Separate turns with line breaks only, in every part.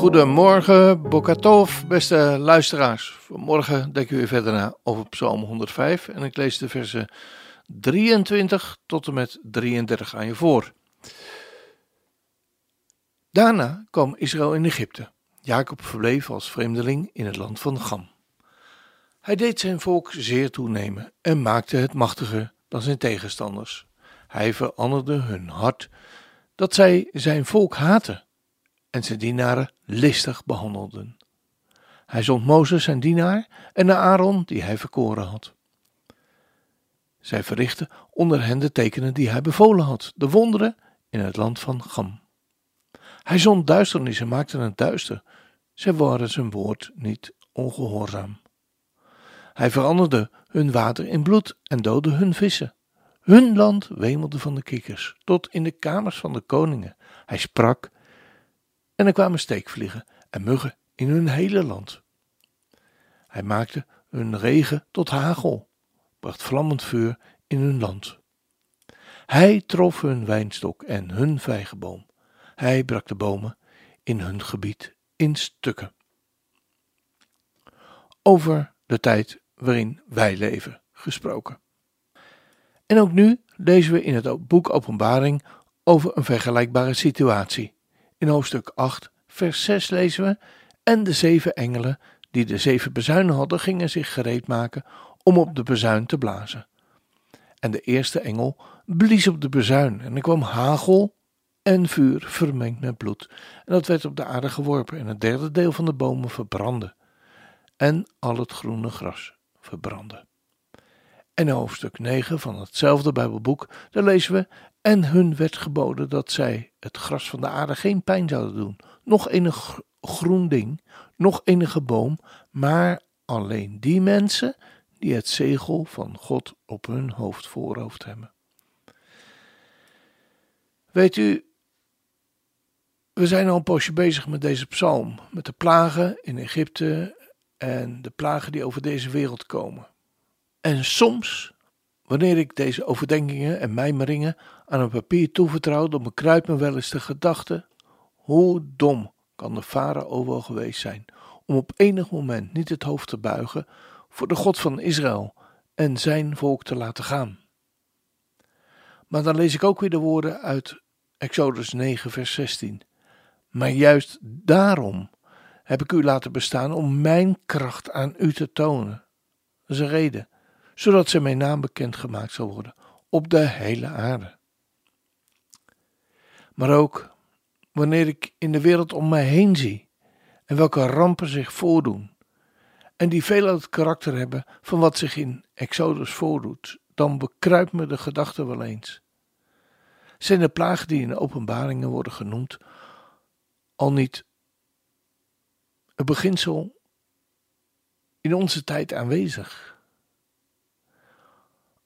Goedemorgen, Bokatov, beste luisteraars. Vanmorgen denken we weer verder na over Psalm 105 en ik lees de versen 23 tot en met 33 aan je voor. Daarna kwam Israël in Egypte. Jacob verbleef als vreemdeling in het land van Gam. Hij deed zijn volk zeer toenemen en maakte het machtiger dan zijn tegenstanders. Hij veranderde hun hart dat zij zijn volk haten en zijn dienaren listig behandelden. Hij zond Mozes zijn dienaar en Aaron die hij verkoren had. Zij verrichtten onder hen de tekenen die hij bevolen had, de wonderen in het land van Gam. Hij zond duisternis en maakte het duister. Zij waren zijn woord niet ongehoorzaam. Hij veranderde hun water in bloed en doodde hun vissen. Hun land wemelde van de kikkers, tot in de kamers van de koningen. Hij sprak en er kwamen steekvliegen en muggen in hun hele land. Hij maakte hun regen tot hagel, bracht vlammend vuur in hun land. Hij trof hun wijnstok en hun vijgenboom. Hij brak de bomen in hun gebied in stukken. Over de tijd waarin wij leven gesproken. En ook nu lezen we in het boek Openbaring over een vergelijkbare situatie. In hoofdstuk 8, vers 6 lezen we: En de zeven engelen die de zeven bezuinen hadden, gingen zich gereed maken om op de bezuin te blazen. En de eerste engel blies op de bezuin, en er kwam hagel en vuur vermengd met bloed. En dat werd op de aarde geworpen, en het derde deel van de bomen verbrandde, en al het groene gras verbrandde. En in hoofdstuk 9 van hetzelfde Bijbelboek, daar lezen we: En hun werd geboden dat zij het gras van de aarde geen pijn zouden doen, nog enig groen ding, nog enige boom, maar alleen die mensen die het zegel van God op hun hoofd voorhoofd hebben. Weet u, we zijn al een poosje bezig met deze psalm, met de plagen in Egypte en de plagen die over deze wereld komen. En soms, wanneer ik deze overdenkingen en mijmeringen aan een papier toevertrouw, dan bekruipt me wel eens de gedachte: hoe dom kan de farao wel geweest zijn om op enig moment niet het hoofd te buigen voor de God van Israël en zijn volk te laten gaan. Maar dan lees ik ook weer de woorden uit Exodus 9, vers 16. Maar juist daarom heb ik u laten bestaan om mijn kracht aan u te tonen. Dat is een reden zodat ze mijn naam bekendgemaakt zal worden op de hele aarde. Maar ook wanneer ik in de wereld om mij heen zie en welke rampen zich voordoen, en die veel het karakter hebben van wat zich in Exodus voordoet, dan bekruipt me de gedachte wel eens. Zijn de plagen die in openbaringen worden genoemd al niet een beginsel in onze tijd aanwezig?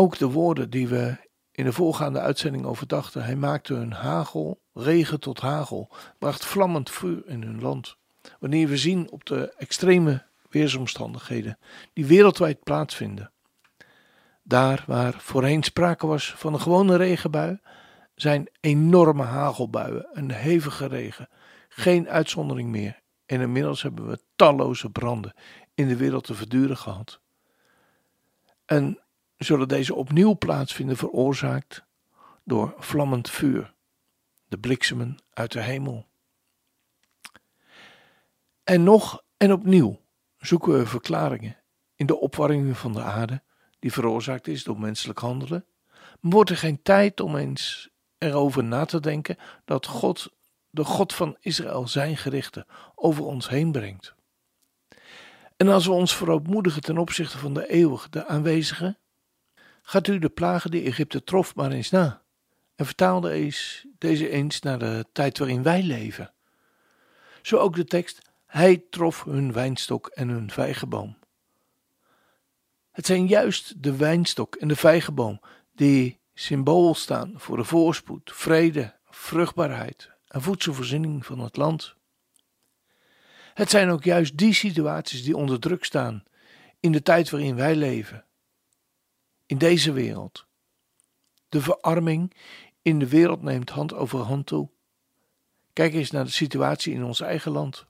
Ook de woorden die we in de voorgaande uitzending overdachten. Hij maakte hun hagel, regen tot hagel, bracht vlammend vuur in hun land. Wanneer we zien op de extreme weersomstandigheden die wereldwijd plaatsvinden. Daar waar voorheen sprake was van een gewone regenbui, zijn enorme hagelbuien, een hevige regen, geen uitzondering meer. En inmiddels hebben we talloze branden in de wereld te verduren gehad. En zullen deze opnieuw plaatsvinden veroorzaakt door vlammend vuur, de bliksemen uit de hemel. En nog en opnieuw zoeken we verklaringen in de opwarming van de aarde, die veroorzaakt is door menselijk handelen. Maar wordt er geen tijd om eens erover na te denken dat God, de God van Israël, zijn gerichten over ons heen brengt? En als we ons verootmoedigen ten opzichte van de eeuwige, de aanwezige, Gaat u de plagen die Egypte trof maar eens na en vertaalde deze eens naar de tijd waarin wij leven. Zo ook de tekst, hij trof hun wijnstok en hun vijgenboom. Het zijn juist de wijnstok en de vijgenboom die symbool staan voor de voorspoed, vrede, vruchtbaarheid en voedselvoorziening van het land. Het zijn ook juist die situaties die onder druk staan in de tijd waarin wij leven, in deze wereld. De verarming in de wereld neemt hand over hand toe. Kijk eens naar de situatie in ons eigen land.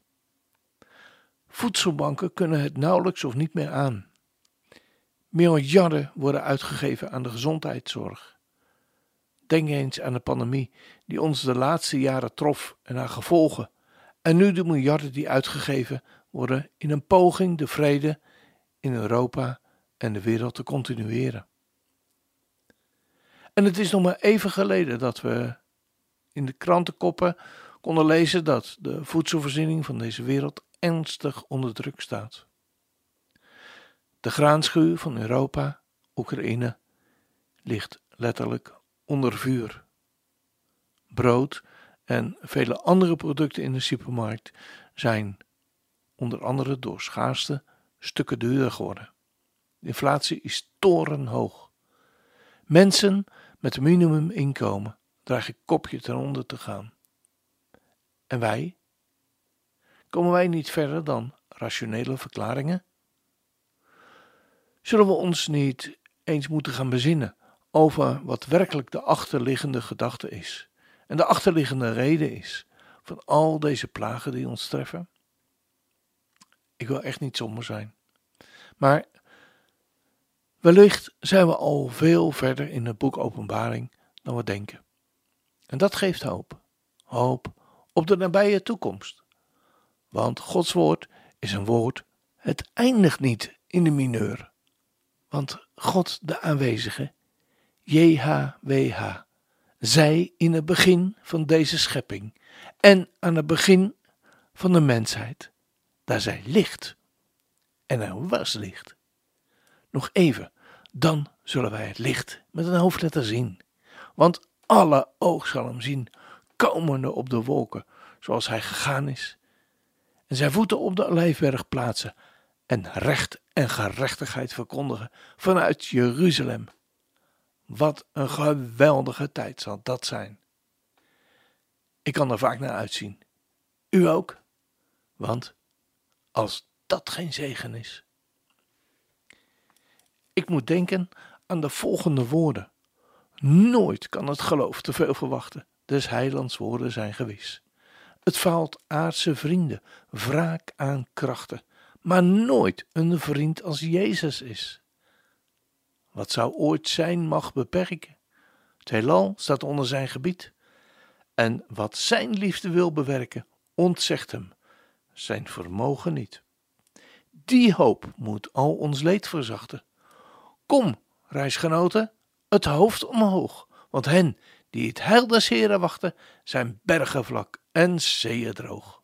Voedselbanken kunnen het nauwelijks of niet meer aan. Miljarden worden uitgegeven aan de gezondheidszorg. Denk eens aan de pandemie die ons de laatste jaren trof en haar gevolgen. En nu de miljarden die uitgegeven worden in een poging de vrede in Europa en de wereld te continueren. En het is nog maar even geleden dat we in de krantenkoppen konden lezen dat de voedselvoorziening van deze wereld ernstig onder druk staat. De graanschuur van Europa, Oekraïne, ligt letterlijk onder vuur. Brood en vele andere producten in de supermarkt zijn onder andere door schaarste stukken duurder geworden. De inflatie is torenhoog. Mensen met een minimuminkomen dragen kopje ten onder te gaan. En wij? Komen wij niet verder dan rationele verklaringen? Zullen we ons niet eens moeten gaan bezinnen over wat werkelijk de achterliggende gedachte is en de achterliggende reden is van al deze plagen die ons treffen? Ik wil echt niet somber zijn, maar wellicht zijn we al veel verder in het boek Openbaring dan we denken. En dat geeft hoop. Hoop op de nabije toekomst. Want Gods woord is een woord, het eindigt niet in de mineur. Want God de aanwezige, JHWH, zij in het begin van deze schepping en aan het begin van de mensheid, daar zij licht en er was licht. Nog even, dan zullen wij het licht met een hoofdletter zien. Want alle oog zal hem zien, komende op de wolken, zoals hij gegaan is. En zijn voeten op de olijfberg plaatsen en recht en gerechtigheid verkondigen vanuit Jeruzalem. Wat een geweldige tijd zal dat zijn. Ik kan er vaak naar uitzien. U ook? Want als dat geen zegen is. Ik moet denken aan de volgende woorden. Nooit kan het geloof te veel verwachten. Des heilands woorden zijn gewis. Het faalt aardse vrienden, wraak aan krachten, maar nooit een vriend als Jezus is. Wat zou ooit zijn mag beperken? Het heelal staat onder zijn gebied. En wat zijn liefde wil bewerken, ontzegt hem zijn vermogen niet. Die hoop moet al ons leed verzachten. Kom, reisgenoten, het hoofd omhoog, want hen die het heil des Heren wachten, zijn bergen vlak en zeeën droog.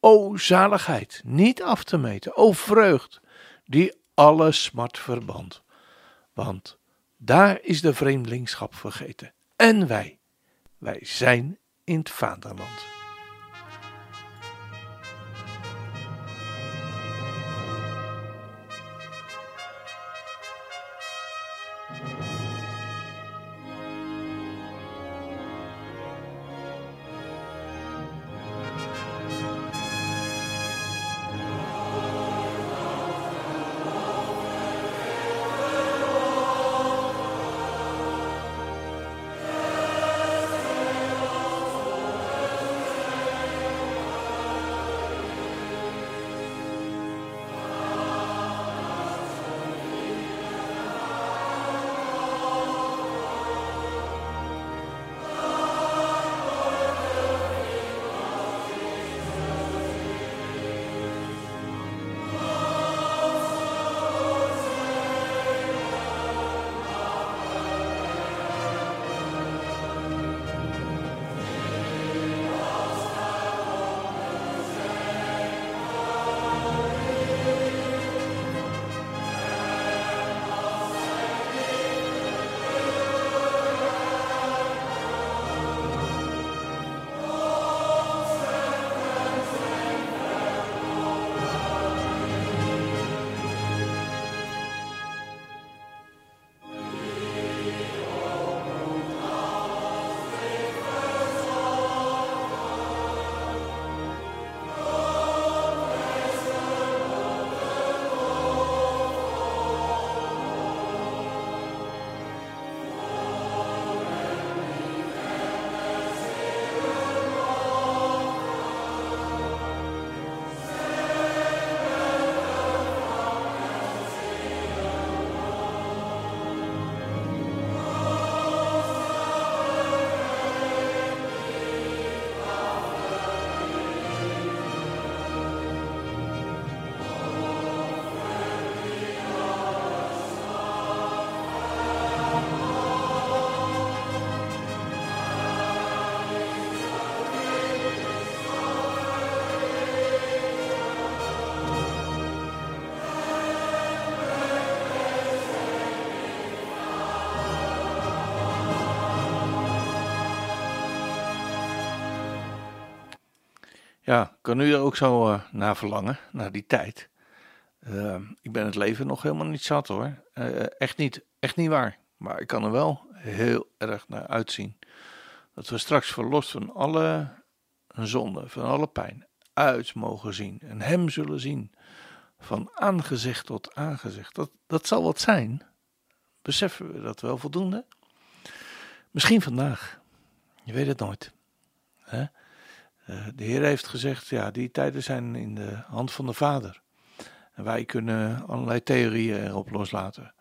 O zaligheid, niet af te meten, o vreugd, die alle smart verband. Want daar is de vreemdelingschap vergeten. En wij, wij zijn in het vaderland. Ja, kan u er ook zo uh, naar verlangen, naar die tijd? Uh, ik ben het leven nog helemaal niet zat hoor. Uh, echt, niet, echt niet waar. Maar ik kan er wel heel erg naar uitzien. Dat we straks verlost van alle zonde, van alle pijn, uit mogen zien. En Hem zullen zien. Van aangezicht tot aangezicht. Dat, dat zal wat zijn. Beseffen we dat wel voldoende? Misschien vandaag. Je weet het nooit. Hè? Eh, de Heer heeft gezegd, ja, die tijden zijn in de hand van de Vader. En wij kunnen allerlei theorieën erop loslaten.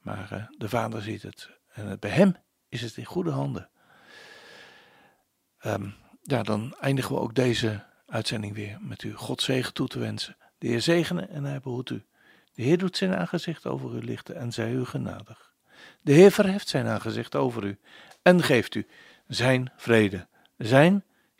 Maar uh, de Vader ziet het. En bij Hem is het in goede handen. Um, ja, dan eindigen we ook deze uitzending weer met u God zegen toe te wensen. De Heer zegene en hij behoedt u. De Heer doet zijn aangezicht over u lichten en zij u genadig. De Heer verheft zijn aangezicht over u en geeft u zijn vrede, zijn